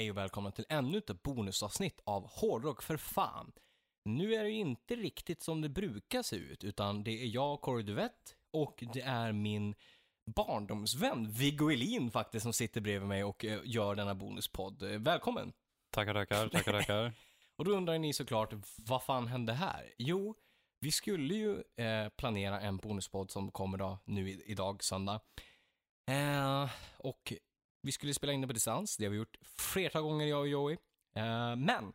Hej och välkomna till ännu ett bonusavsnitt av Hårdrock för fan. Nu är det ju inte riktigt som det brukar se ut, utan det är jag, Corey Duvett, och det är min barndomsvän Viggo Elin faktiskt som sitter bredvid mig och eh, gör denna bonuspodd. Eh, Välkommen! Tackar, tackar, tackar, tackar. Och då undrar ni såklart, vad fan hände här? Jo, vi skulle ju eh, planera en bonuspodd som kommer då nu idag, söndag. Eh, och vi skulle spela in det på distans, det har vi gjort flertal gånger jag och Joey. Uh, men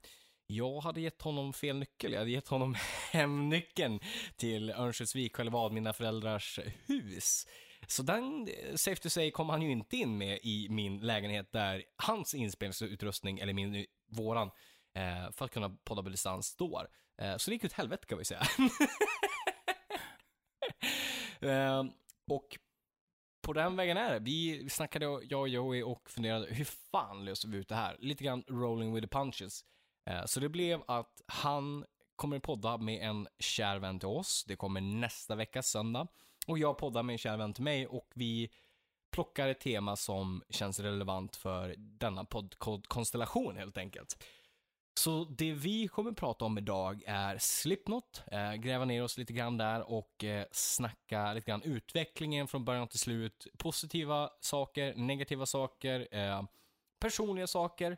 jag hade gett honom fel nyckel, jag hade gett honom hemnyckeln till Örnsköldsvik, själva mina föräldrars hus. Så den, eh, safe to say, kom han ju inte in med i min lägenhet där hans inspelningsutrustning, eller min, våran, eh, för att kunna podda på distans står. Eh, så det gick ut helvete kan vi säga. eh, och på den vägen är det. Vi snackade, jag och Joey, och funderade, hur fan löser vi ut det här? Lite grann rolling with the punches. Eh, så det blev att han kommer podda med en kär vän till oss. Det kommer nästa vecka, söndag. Och jag poddar med en kär vän till mig och vi plockar ett tema som känns relevant för denna poddkonstellation helt enkelt. Så det vi kommer prata om idag är Slipknot, eh, gräva ner oss lite grann där och eh, snacka lite grann utvecklingen från början till slut, positiva saker, negativa saker, eh, personliga saker.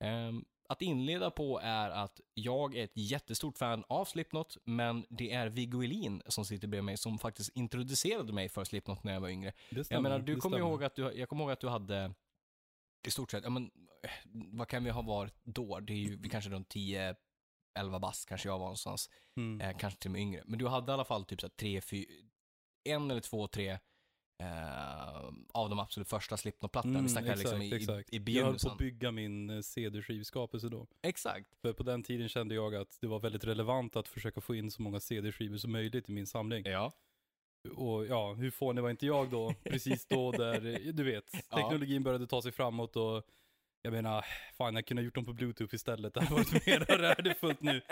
Eh, att inleda på är att jag är ett jättestort fan av Slipknot, men det är Viggo Elin som sitter bredvid mig som faktiskt introducerade mig för Slipknot när jag var yngre. Det stämmer, Jag menar, du kommer ihåg att du, jag kommer ihåg att du hade i stort sett, ja men, vad kan vi ha varit då? Det är ju vi kanske runt 10, 11 bast kanske jag var någonstans. Mm. Eh, kanske till och med yngre. Men du hade i alla fall typ så här tre, fyra, en eller två, tre eh, av de absolut första Slipknot-plattorna. vi snackar liksom i, exakt. i, i Jag höll på begynnelsen. att bygga min eh, CD-skivskapelse då. Exakt. För på den tiden kände jag att det var väldigt relevant att försöka få in så många CD-skivor som möjligt i min samling. Ja. Och ja, hur fånig var inte jag då? Precis då där, du vet, teknologin började ta sig framåt och jag menar, fan jag kunde ha gjort dem på bluetooth istället. Det hade varit mer värdefullt nu.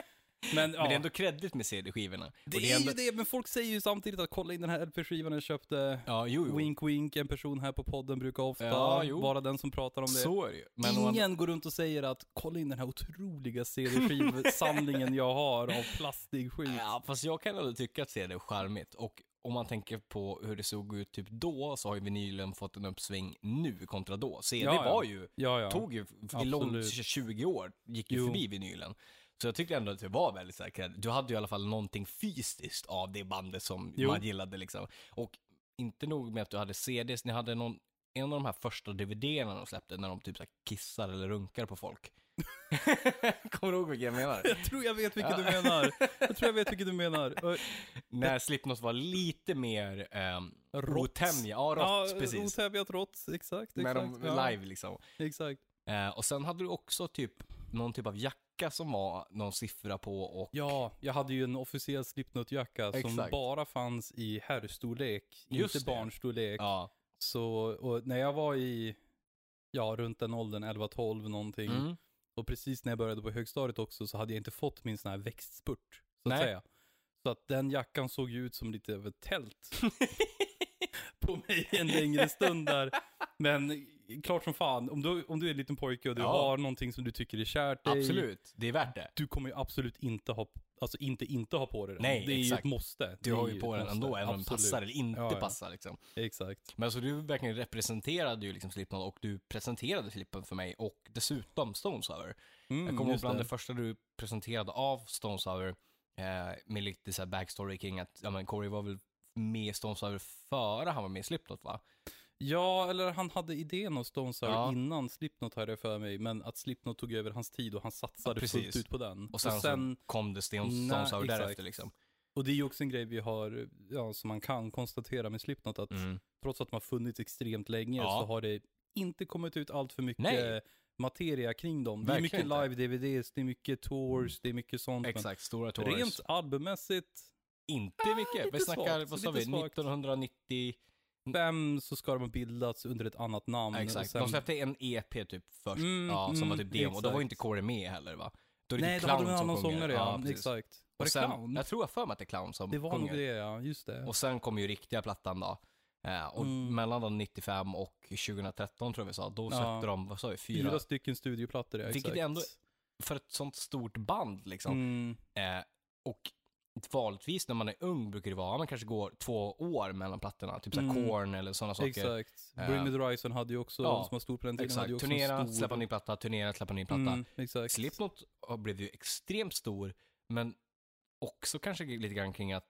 Men, ja. Men det är ändå kreddigt med CD-skivorna. Det Och är ändå... ju det, men folk säger ju samtidigt att kolla in den här LP-skivan jag köpte. Ja, jo, jo. Wink wink, en person här på podden brukar ofta Ja, vara den som pratar om det. Så är det ju. Men Ingen man... går runt och säger att kolla in den här otroliga CD-skivsamlingen jag har av plastig skit. Ja, fast jag kan ändå tycka att CD är charmigt. Och om man tänker på hur det såg ut typ då, så har ju vinylen fått en uppsving nu kontra då. CD Ja, ja. var ju, Ja, ja. tog ju i långt Absolut. 20 år, gick ju Jo. förbi vinylen. Så jag tyckte ändå att det var väldigt säkert. Du hade ju i alla fall någonting fysiskt av det bandet som Jo. man gillade liksom. Och inte nog med att du hade CDs, ni hade någon, en av de här första DVD-erna de släppte när de typ så kissar eller runkar på folk. Kommer du ihåg vilken jag menar? Jag tror jag vet vilken Ja. du menar. Jag tror jag vet vilken du menar. När Slipknot var lite mer um, Rått. otämja. Ja, rått, ja, precis. Otävjat rått, exakt. Exakt. dem ja, live liksom. Exakt. Eh, och sen hade du också typ någon typ av jacka som var någon siffra på och... Ja, jag hade ju en officiell Slipknot-jacka som bara fanns i herrstorlek, Just inte det. barnstorlek. Ja. Så, och när jag var i, ja, runt den åldern, 11-12 någonting, Mm. Och precis när jag började på högstadiet också så hade jag inte fått min sån här växtspurt, så att Nej. säga. Så att den jackan såg ju ut som lite av ett tält på mig en längre stund där. Men klart som fan, om du, om du är en liten pojke och du Ja. har någonting som du tycker är kärt dig, Absolut, det är värt det. du kommer ju absolut inte ha, alltså inte inte ha på dig den. Nej, det är ju exakt. ett måste. Du har ju på ett den ändå, även om den passar eller inte Ja, ja. passar liksom. Exakt. Men alltså du verkligen representerade ju liksom Slipknot och du presenterade Slipknot för mig och dessutom Stone Sour. Mm, jag kommer ihåg bland det. det. första du presenterade av Stone Sour eh, med lite så backstory kring att, ja men Corey var väl med i Stone Sour före han var med i Slipknot va? Ja, eller han hade idén om Stone Sour Ja. innan Slipknot hade jag för mig, men att Slipknot tog över hans tid och han satsade Ja, fullt ut på den. Och sen, så kom det Stone, Stone Sour därefter liksom. och det är ju också en grej vi har, ja, som man kan konstatera med Slipknot, att Mm. trots att de har funnits extremt länge Ja. så har det inte kommit ut allt för mycket Nej. materia kring dem. Det är Verkligen mycket live-DVDs, det är mycket tours, det är mycket sånt. Exakt, stora Men tours. rent albummässigt, Inte mycket. lite vi snackar, vad sa vi, svagt. 1990... fem så ska de ha bildats under ett annat namn. Ja, exakt. sen- De släppte en EP typ först, Mm, ja, som var mm, typ demo. Och då var ju exakt. inte Corey med heller va? Då är det Nej, typ då hade de en annan sångare ja, precis. exakt. Var Och det sen, Clown? Jag tror jag för mig att det är Clown som Det var nog sjunger. det ja, just det. Och sen kom ju riktiga plattan då. Eh, och Mm. mellan då 95 och 2013 tror jag vi sa, då Ja. släppte de, vad sa vi, fyra? Fyra stycken studioplattor, ja, Vilket exakt. ändå- För ett sånt stort band liksom. Mm, Eh, och vanligtvis när man är ung brukar det vara, man kanske går två år mellan plattorna. Typ såhär Mm. Korn eller sådana saker. exakt. Eh, Bring Me The Horizon hade ju också, ja, som var stor på den tiden, hade Exakt. ju också Turnera, stor... släppa ny platta, turnera, släppa ny platta. Mm, exakt. Slipknot blivit ju extremt stor, men också kanske lite grann kring att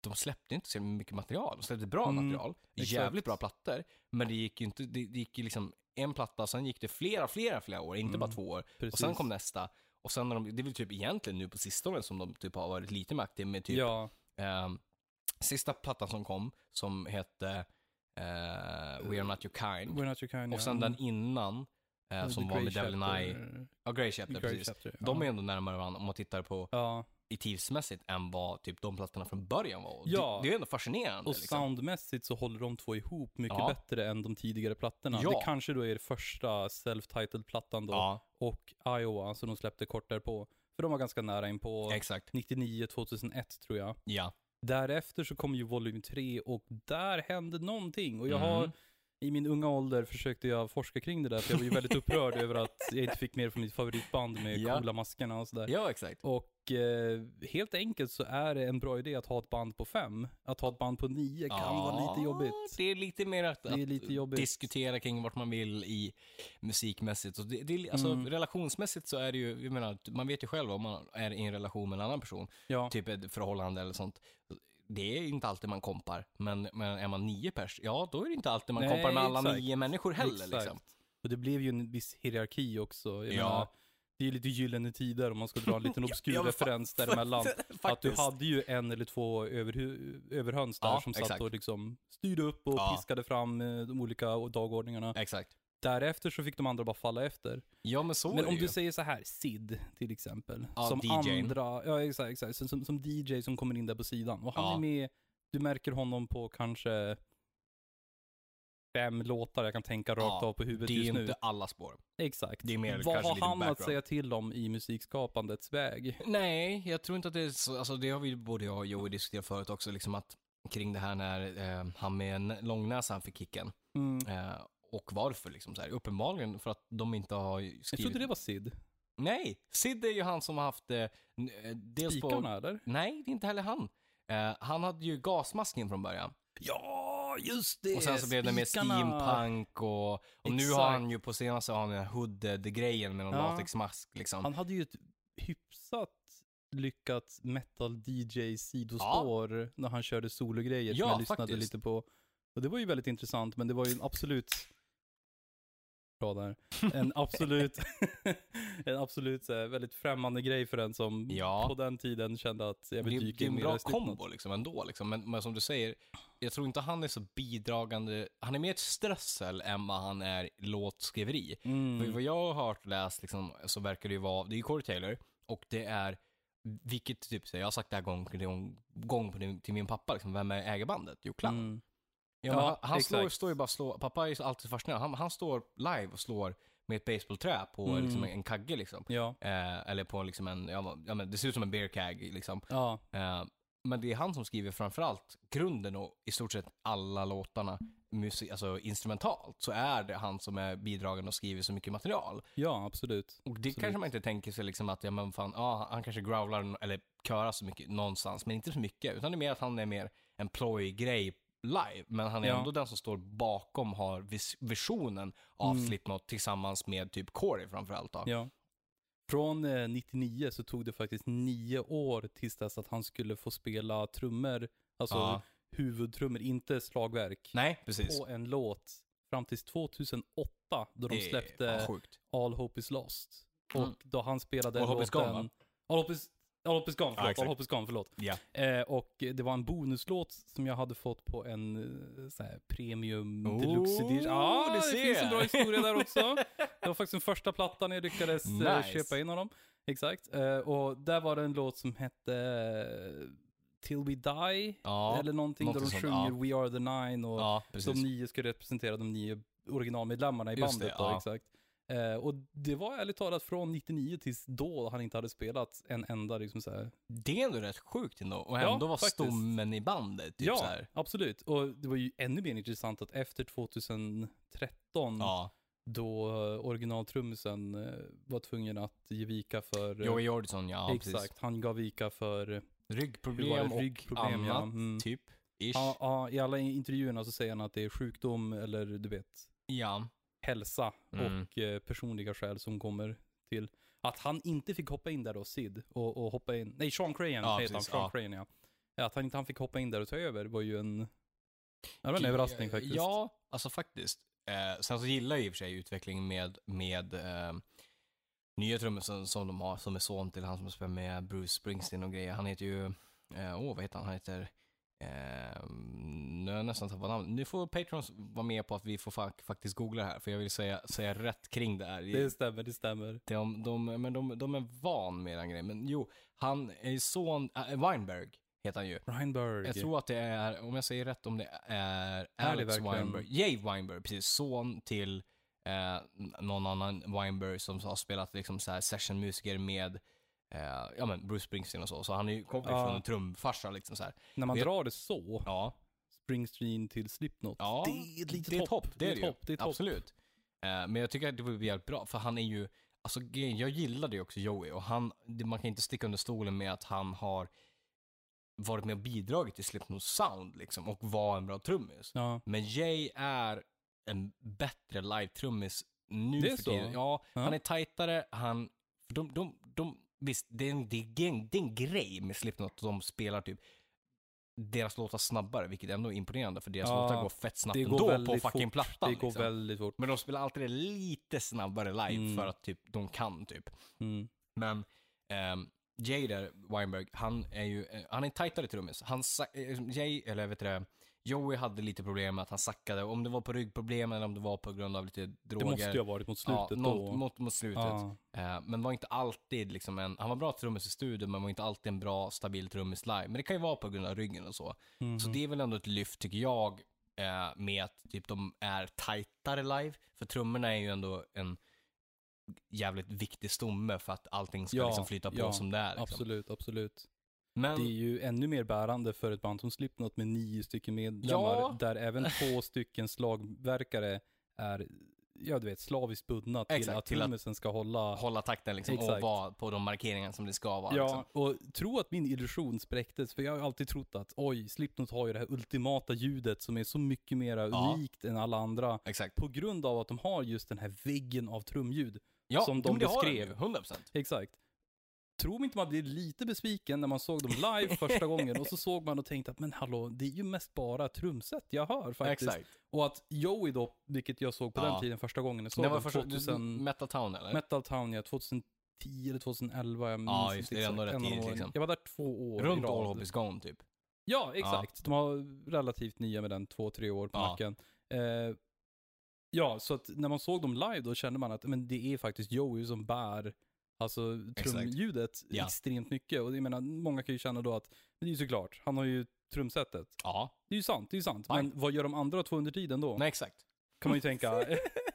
de släppte inte så mycket material. De släppte bra Mm, material, exakt. jävligt bra plattor, men det gick ju inte, det, det gick ju liksom en platta, sen gick det flera, flera, flera år, inte Mm, bara två år. Precis. Och sen kom nästa. Och sen när de, det är väl typ egentligen nu på sistone som de typ har varit lite med aktiva med typ Ja, ehm, sista plattan som kom, som hette eh, We Are Not Your Kind. We're Not Your Kind, Och ja. sen den Mm. innan, eh, The som var Grey med Devil. Nye. Ja, Grey Chapter, Grey precis. Chapter, De ja. är ändå närmare varandra om man tittar på Ja, tidsmässigt än vad typ de plattorna från början var. Ja. Det, det är ändå fascinerande. och liksom. soundmässigt så håller de två ihop mycket Ja. bättre än de tidigare plattorna. Ja. Det kanske då är det första self-titled plattan då, Ja, och Iowa som de släppte kort därpå. För de var ganska nära in på exakt. 99-2001 tror jag. Ja. Därefter så kom ju volym 3 och där hände någonting. Och jag Mm. har i min unga ålder försökte jag forska kring det där, för jag var ju väldigt upprörd över att jag inte fick mer från mitt favoritband med Ja. coola maskerna och sådär. ja, exakt. Och eh, helt enkelt så är det en bra idé att ha ett band på fem. Att ha ett band på nio kan vara lite jobbigt. Det är lite mer att, att diskutera kring vart man vill i musikmässigt. Och det, det, alltså, Mm. relationsmässigt så är det ju, jag menar, man vet ju själv om man är i en relation med en annan person, Ja, typ ett förhållande eller sånt. Det är inte alltid man kompar, men, men är man nio pers, ja då är det inte alltid man Nej, kompar med alla exakt. nio människor heller exakt. liksom. Och det blev ju en viss hierarki också. Jag Ja. menar, det är lite gyllene tider om man ska dra en liten obskur ja, referens däremellan. Att du hade ju en eller två överhu- överhöns där Ja, som satt exakt. och liksom styrde upp och Ja. piskade fram eh, de olika dagordningarna. Exakt. Därefter så fick de andra bara falla efter. Ja men så Men är det om ju. du säger så här, Sid till exempel. Ja, som DJ:n. andra, ja exakt, exakt. Som, som, som DJ som kommer in där på sidan. Och han Ja. är med, du märker honom på kanske fem låtar jag kan tänka rakt Ja, av på huvudet det är just nu. inte alla spår. Exakt. det är mer Vad har han att säga till om i musikskapandets väg? Nej, jag tror inte att det är så, alltså det har vi både jag och Joey diskuterat förut också, liksom att kring det här när eh, han med en långnäsa fick kicken. Mm. Eh, och varför liksom så här. Uppenbarligen för att de inte har skrivit... Jag trodde det var Sid. Nej, Sid är ju han som har haft eh, eh, dels på... Spikarna eller? Nej, det är inte heller han. Eh, han hade ju gasmasken från början. Ja, just det! Och sen så blev det med steampunk och, och nu har han ju på senaste har han den här hooded-grejen med någon Ja. latexmask liksom. Han hade ju ett hyfsat lyckat metal DJ sidospår när han körde sologrejer som Ja, jag lyssnade faktiskt. lite på. Och det var ju väldigt intressant, men det var ju en absolut Bra där. En absolut, en absolut här, väldigt främmande grej för en som Ja. på den tiden kände att jag vill dyka det är in en bra i kombo liksom ändå liksom. Men, men som du säger, jag tror inte han är så bidragande, han är mer ett strössel än vad han är låtskriveri. För Mm. vad jag har hört och läst liksom, så verkar det ju vara, det är ju Corey Taylor och det är, vilket typ, jag har sagt det här gång, gång, gång till min pappa, liksom, vem är äger bandet? Jo, Clown. Mm. Ja, Ja, han han slår, exakt. står ju bara slår, pappa är alltid fascinerad, han, han står live och slår med ett baseballträ på Mm. liksom, en kagge liksom. Ja, Eh, eller på liksom en, ja, men det ser ut som en beer keg liksom. ja, Eh, men det är han som skriver framförallt grunden och i stort sett alla låtarna musik, alltså instrumentalt, så är det han som är bidragande och skriver så mycket material. ja, absolut. Och det Absolut. kanske man inte tänker sig liksom att, ja men fan, ja, han kanske growlar eller körar så mycket någonstans, men inte så mycket. Utan det är mer att han är mer en ploj-grej live, men han är Ja. ändå den som står bakom, har vis- visionen av Mm. Slipknot tillsammans med typ Corey framförallt. Ja. Från eh, 99 så tog det faktiskt nio år tills dess att han skulle få spela trummor, alltså Ja. huvudtrummor, inte slagverk, Nej, precis. på en låt. Fram tills 2008 då de släppte. All Hope Is Lost. Mm. Och då han spelade All Hope Is Gone, låten... va? All Hope Is, All Hope Is Gone, förlåt. exakt. All Hope Is Gone, förlåt. Ja. Eh, och det var en bonuslåt som jag hade fått på en eh, så här, premium Oh, deluxe edition. Ja, du det ser. finns en bra historia där också. Det var faktiskt den första plattan jag lyckades eh, Nice. köpa in av dem. Exakt. Eh, och där var det en låt som hette eh, Till We Die, Ja, eller någonting, där de sjunger We Are The Nine och ja de nio ska representera de nio originalmedlemmarna i Just bandet det, då, ja. exakt. Eh, och det var ärligt talat från 99 tills då han inte hade spelat en enda liksom så här. Det är ändå rätt sjukt ändå. Och Ja, ändå var faktiskt. stommen i bandet. Typ ja, så här. absolut. Och det var ju ännu mer intressant att efter 2013, Ja. då originaltrummisen eh, var tvungen att ge vika för... eh, Joey Jordison, ja Exakt, precis. han gav vika för Ryggproblem och Ryggproblem, ja. annat, Mm. typ. Ish. Ja, ja, i alla intervjuerna så säger han att det är sjukdom eller du vet, Ja. Hälsa Mm. och eh, personliga skäl som kommer till att han inte fick hoppa in där då, Sid, och, och hoppa in, nej Sean Crahan Ja, heter han, Sean ja. Crahan ja. Att han inte han fick hoppa in där och ta över var ju en, det var en överraskning faktiskt. Ja, alltså faktiskt. Eh, sen så gillar jag i och för sig utvecklingen med, med eh, nya trummisen som de har, som är son till han som spelar med Bruce Springsteen och grejer. Han heter ju, eh, åh vad heter han? Han heter, eh, nu har jag nästan tappat namnet. Nu får Patrons vara med på att vi får fa- faktiskt googla det här, för jag vill säga, säga rätt kring det här. Det stämmer, det stämmer. De, de, men de, de är van med den grejen. Men jo, han är son, äh, Weinberg heter han ju. Reinberg. Jag tror att det är, om jag säger rätt, om det är det Alex verkligen? Weinberg. Jay Weinberg, precis. Son till eh, någon annan Weinberg som har spelat liksom så här sessionmusiker med eh, ja, men Bruce Springsteen och så. Så han är ju kommer Ja. från en trumfarsa liksom så här. När man vet- drar det så, Ja, Springsteen till Slipknot, ja det är ett litet det är hopp. hopp. Det är det hopp, det är hopp. Absolut. Eh, men jag tycker att det var jävligt bra, för han är ju, alltså jag gillade ju också Joey och han, det, man kan inte sticka under stolen med att han har varit med och bidragit till Slipknot sound liksom och var en bra trummis. Ja. Men Jay är en bättre live-trummis nu Det är för så? tiden. Ja, Ja. han är tajtare, han, för de, de, de, visst, det är, en, det, är en, det är en grej med Slipknot att de spelar typ deras låtar snabbare, vilket ändå är imponerande för deras Ja, låtar går fett snabbt ändå på fucking fort. plattan. Det går liksom. väldigt fort. Men de spelar alltid det lite snabbare live Mm. för att typ de kan typ. Mm. Men ehm, Jay där, Weinberg, han är ju, eh, han är en tajtare trummis. Han, eh, Jay, eller vet du det, Joey hade lite problem med att han sackade, om det var på ryggproblem eller om det var på grund av lite droger. Det måste ju ha varit mot slutet ja, då. Mot, mot, slutet. Ja. Eh, men var inte alltid liksom en, han var bra trummis i studion men var inte alltid en bra stabil trummis live. Men det kan ju vara på grund av ryggen och så. Mhm. Så det är väl ändå ett lyft tycker jag eh, med att typ de är tajtare live. För trummorna är ju ändå en jävligt viktig stomme för att allting ska Ja, liksom flyta på ja, som det är. Liksom. Absolut, absolut. Men, Det är ju ännu mer bärande för ett band som Slipknot med nio stycken medlemmar, Ja. där även två stycken slagverkare är, ja du vet, slaviskt bundna till Exakt, att trummisen ska hålla hålla takten liksom och vara på de markeringar som det ska vara. Ja, Liksom. och tro att min illusion spräcktes, för jag har alltid trott att oj, Slipknot har ju det här ultimata ljudet som är så mycket mer Ja. unikt än alla andra. Exakt. På grund av att de har just den här väggen av trumljud. Ja, som de men det har de beskrev. ju, 100%. Exakt. Tror inte man blir lite besviken när man såg dem live första gången och så såg man och tänkte att men hallå, det är ju mest bara trumset jag hör faktiskt. Exakt. Och att Joey då, vilket jag såg på Ja. den tiden första gången, jag såg Det var första, 2000, Metal Town eller? Metal Town ja, 2010 eller 2011, jag minns Ja, inte just det, är ändå exakt. rätt tidigt, liksom. Jag var där två år Runt i rad. All Hope Is Gone typ. Ja, exakt. De har relativt nya med den, två, tre år på Ja. nacken. Eh, ja, så att när man såg dem live då kände man att men det är faktiskt Joey som bär alltså trumljudet Ja. extremt mycket. Och jag menar, många kan ju känna då att, men det är ju såklart, han har ju trumsetet. Ja, Det är ju sant, det är ju sant. Men vad gör de andra två under tiden då? nej exakt. Kan man ju tänka.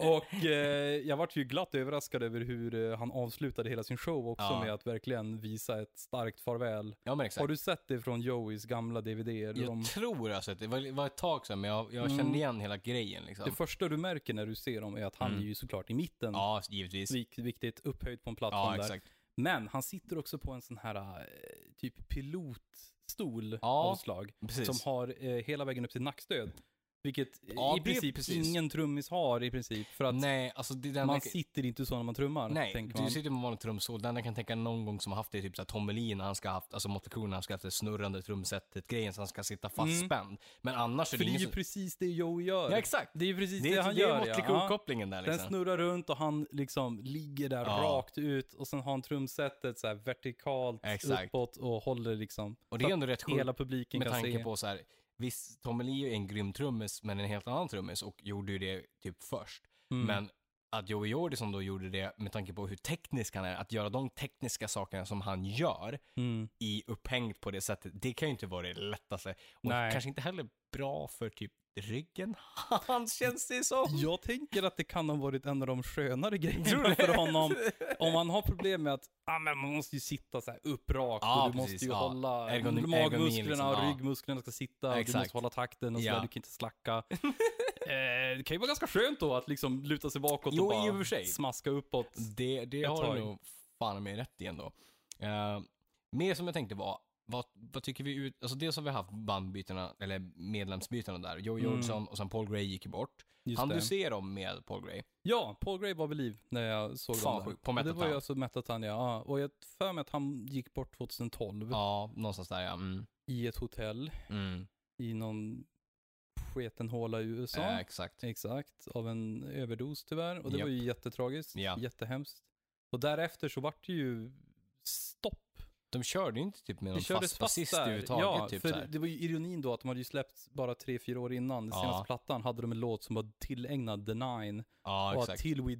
Och eh, jag vart ju glatt överraskad över hur eh, han avslutade hela sin show också Ja. med att verkligen visa ett starkt farväl. Ja men exakt. Har du sett det från Joeys gamla DVDer? Jag De, tror har sett det. Det var, ett tag sedan, men jag, jag Mm. kände igen hela grejen liksom. det första du märker när du ser dem är att han Mm. är ju såklart i mitten. Ja, givetvis. Vik, viktigt, upphöjt på en plattform Ja, där. exakt. Men han sitter också på en sån här eh, typ pilotstol Ja, av slag. Precis. Som har eh, hela vägen upp till nackstöd. Vilket Ja, i princip precis. ingen trummis har i princip. För att Nej, alltså är den man jag- sitter inte så när man trummar. Nej, tänker du man. sitter med vanlig trumsol. Den jag kan tänka någon gång som har haft det, typ såhär Tommy Lee när han ska ha haft, alltså Motley Crue när han ska ha haft det snurrande trumsetet grejen så han ska sitta fastspänd. Men annars är det det är ju som... precis det Joey gör. Ja, exakt. Det är ju precis det, Det är, han det är gör Motley ja. Crue-kopplingen där Den liksom. snurrar runt och han liksom ligger där Ja. rakt ut och sen har han trumsetet så vertikalt Exakt. uppåt och håller liksom. Och det är ändå rätt sjukt Hela publiken med kan tanke se. på så här. Visst, Tommy Lee är en grym trummis, men en helt annan trummis och gjorde ju det typ först. Mm. Men att Joey Jordison då gjorde det med tanke på hur teknisk han är, att göra de tekniska sakerna som han gör Mm. i upphängt på det sättet, det kan ju inte vara det lättaste. Och Nej. kanske inte heller bra för typ ryggen hans känns det som. Jag tänker att det kan ha varit en av de skönare grejerna för honom. Om man har problem med att ah, men man måste ju sitta så här upprakt Ja, och du precis, måste ju ja. hålla ergonomi magmusklerna liksom, och ja. ryggmusklerna ska sitta och du måste hålla takten och så Ja. där, du kan inte slacka. eh, det kan ju vara ganska skönt då att liksom luta sig bakåt Jo, och i och bara för sig. smaska uppåt. Det, det har du nog fan med rätt i ändå. Uh, mer som jag tänkte var, vad, vad tycker vi ut, alltså dels har vi haft bandbytena, eller medlemsbytena där. Joe Mm. Jordison och sen Paul Gray gick ju bort. Just Han det. du se dem med Paul Gray? Ja, Paul Gray var vid liv när jag såg Fan, dem där. sjukt. På Och Det var Metatown. ju alltså Metatown, ja. ja. Och jag för mig att han gick bort 2012 Ja, någonstans där ja. Mm. i ett hotell Mm. i någon sketen håla i USA. Eh, exakt. Exakt, av en överdos tyvärr. Och det Japp. var ju jättetragiskt, Ja. jättehemskt. Och därefter så vart det ju stopp. De körde ju inte typ med någon fast där. överhuvudtaget. Ja, typ för det var ju ironin då att de hade ju släppt bara tre, fyra år innan. Den Ja. senaste plattan hade de en låt som var tillägnad The Nine. Ja, och exakt. Till We Die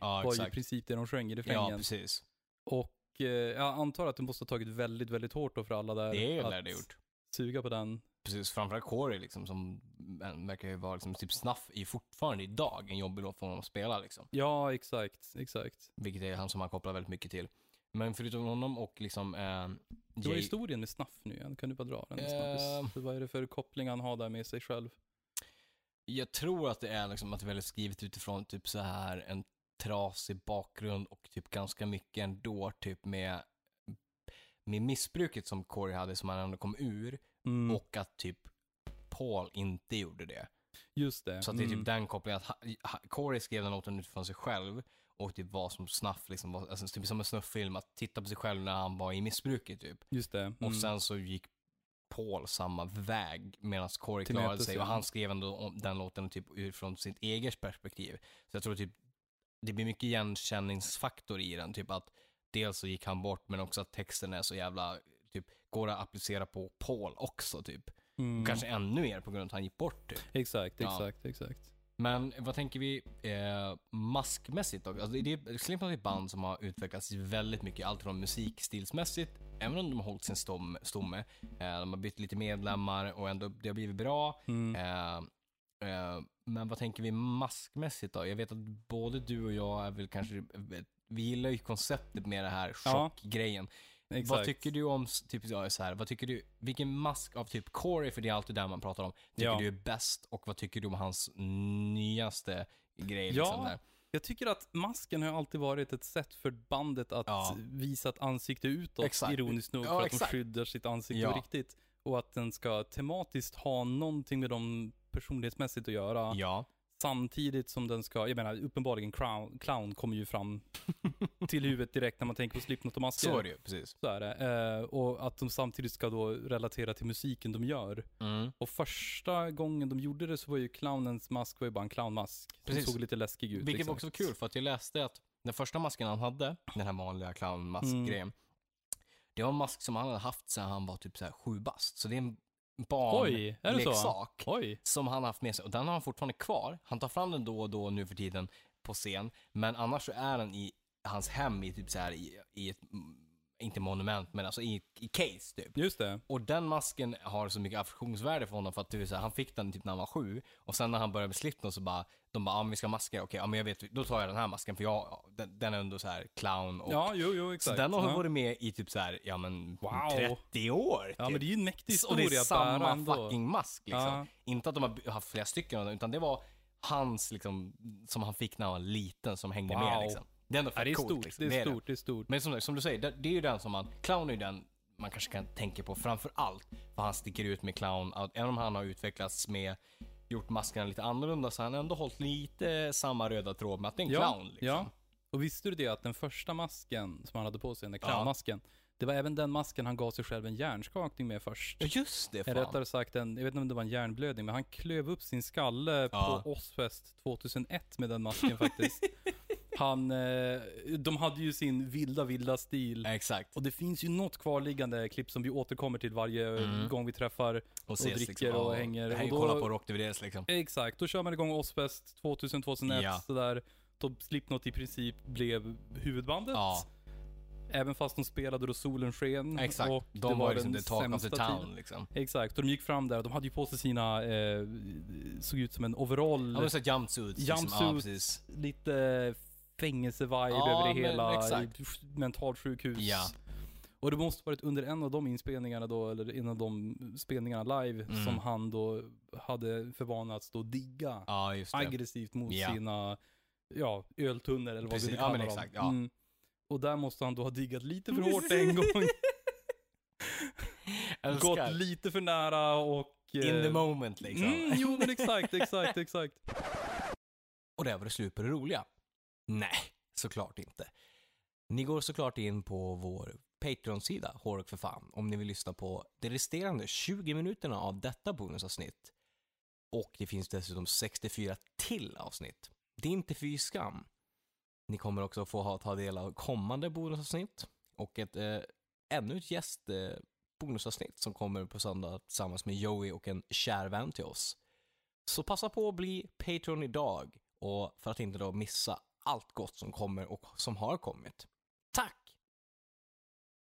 Ja, var ju i exakt. princip det de sjöng i Ja, refrängen. precis. och eh, jag antar att det måste ha tagit väldigt, väldigt hårt då för alla där. Det är det det gjort. suga på den. Precis, framförallt Corey liksom, som men, verkar ju vara liksom, typ snuff i fortfarande idag en jobbig låt för honom att spela liksom. Ja, exakt, exakt. Vilket är han som han kopplar väldigt mycket till. Men förutom honom och liksom eh, Det var Jay- historien med Snuff nu igen. Kan du bara dra den Eh. Vad är det för koppling han har där med sig själv? Jag tror att det är liksom att det är väldigt skrivet utifrån typ så här en trasig bakgrund och typ ganska mycket ändå typ med med missbruket som Corey hade som han ändå kom ur Mm, och att typ Paul inte gjorde det. just det. Så att det är Mm. typ den kopplingen att ha, Corey skrev den låten utifrån sig själv och typ var som snuff liksom, var, alltså typ som en snufffilm att titta på sig själv när han var i missbruket typ. Just det. Mm. Och sen så gick Paul samma väg medan Corey Till klarade sig och han skrev ändå den låten typ utifrån sitt eget perspektiv. Så jag tror typ det blir mycket igenkänningsfaktor i den, typ att dels så gick han bort men också att texten är så jävla, går att applicera på Paul också typ. Mm. Kanske ännu mer på grund av att han gick bort typ. Exakt, Ja. exakt, exakt. Men vad tänker vi eh, maskmässigt då? Alltså, det är Slipknot ett band som har utvecklats väldigt mycket, allt från musikstilsmässigt, även om de har hållit sin stom, stomme. Eh, de har bytt lite medlemmar och ändå det har blivit bra. Mm. Eh, eh, men vad tänker vi maskmässigt då? Jag vet att både du och jag är väl kanske, vi gillar ju konceptet med det här Ja. Exakt. Vad tycker du om, typ ja, så här, vad tycker du, vilken mask av typ Corey, för det är alltid där man pratar om, tycker Ja. du är bäst och vad tycker du om hans nyaste grej? Ja. Liksom där? Jag tycker att masken har alltid varit ett sätt för bandet att Ja. visa ett ansikte utåt, Exakt. ironiskt nog, för att exakt. de skyddar sitt ansikte Ja. riktigt. Och att den ska tematiskt ha någonting med dem personlighetsmässigt att göra. Ja. Samtidigt som den ska, jag menar uppenbarligen clown, clown kommer ju fram till huvudet direkt när man tänker på Slipknot och masker. Så är det ju, precis. Så är det. Eh, och att de samtidigt ska då relatera till musiken de gör. Mm. Och första gången de gjorde det så var ju clownens mask var ju bara en clownmask. Som Precis. såg lite läskig ut. Vilket liksom. var också kul, för att jag läste att den första masken han hade, den här vanliga clownmask-grejen, det var en mask som han hade haft sedan han var typ så här sju bast. Så det är en Barnleksak som han har haft med sig. Och den har han fortfarande kvar. Han tar fram den då och då nu för tiden på scen. Men annars så är den i hans hem i typ så här i, i ett, inte monument, men alltså i, i case typ. Just det. Och den masken har så mycket affektionsvärde för honom för att det vill säga, han fick den typ när han var sju. Och sen när han började med Slipknot så bara, de bara, ja men vi ska ha masker, okej, ja men jag vet, då tar jag den här masken för jag, den, den är ändå så här clown och Ja, jo, jo, så exakt. den har ja. varit med i typ så här, ja men Wow. 30 år. Ja, typ. men det är ju en mäktig Och det historia är att bära samma ändå. fucking mask liksom. Ja. Inte att de har haft flera stycken utan det var hans liksom, som han fick när han var liten som hängde Wow. med liksom. Det är ändå Ja, fett det är coolt stort, liksom. det är stort, det är stort. Men som, som du säger, det, är ju den som man, clown är ju den man kanske kan tänka på framför allt. För han sticker ut med clown, även om han har utvecklats med, gjort maskerna lite annorlunda, så har han ändå hållit lite samma röda tråd med att det är en Ja, clown liksom. ja. Och visste du det att den första masken som han hade på sig, den där Ja. clownmasken, det var även den masken han gav sig själv en hjärnskakning med först. Ja, just det, fan. Eller rättare sagt en, jag vet inte om det var en hjärnblödning, men han klöv upp sin skalle Ja. på Ozfest 2001 med den masken faktiskt. Han, eh, de hade ju sin vilda, vilda stil. Exakt. Och det finns ju något kvarliggande klipp som vi återkommer till varje Mm. gång vi träffar. Och, dricker liksom, och hänger. Häng, Och då- kolla på Rock DVDs liksom. Exakt, då kör man igång Ozfest 2000-2001 Ja. sådär. då Slipknot i princip blev huvudbandet. Ja, Även fast de spelade då solen sken. exakt. Och de det var liksom den the talk of the town liksom. Exakt, och de gick fram där och de hade ju på sig sina, eh, såg ut som en overall. Ja men såhär jumpsuits. Liksom. Ja, Jumpsuits. lite fängelse-vibe Ja, över det men hela. exakt. Mentalsjukhus. Ja. Och det måste varit under en av de inspelningarna då, eller en av de spelningarna live, Mm. som han då hade för vana att stå och digga ja, det. aggressivt mot Ja. sina, ja, öltunnor eller vad Precis, vi nu ja, kallar dem. exakt, ja. Mm. Och där måste han då ha diggat lite för hårt en gång. Gått lite för nära och... In eh, the moment liksom. Mm, jo men exakt, exakt, exakt. Och där var det slut på det roliga. Nej, såklart inte. Ni går såklart in på vår Patreon-sida, Horror för fan, om ni vill lyssna på de resterande 20 minuterna av detta bonusavsnitt. Och det finns dessutom 64 till avsnitt. Det är inte fy skam. Ni kommer också få ha, ta del av kommande bonusavsnitt och ett eh, ännu ett gäst eh, bonusavsnitt som kommer på söndag tillsammans med Joey och en kär vän till oss. Så passa på att bli Patreon idag och för att inte då missa allt gott som kommer och som har kommit. Tack!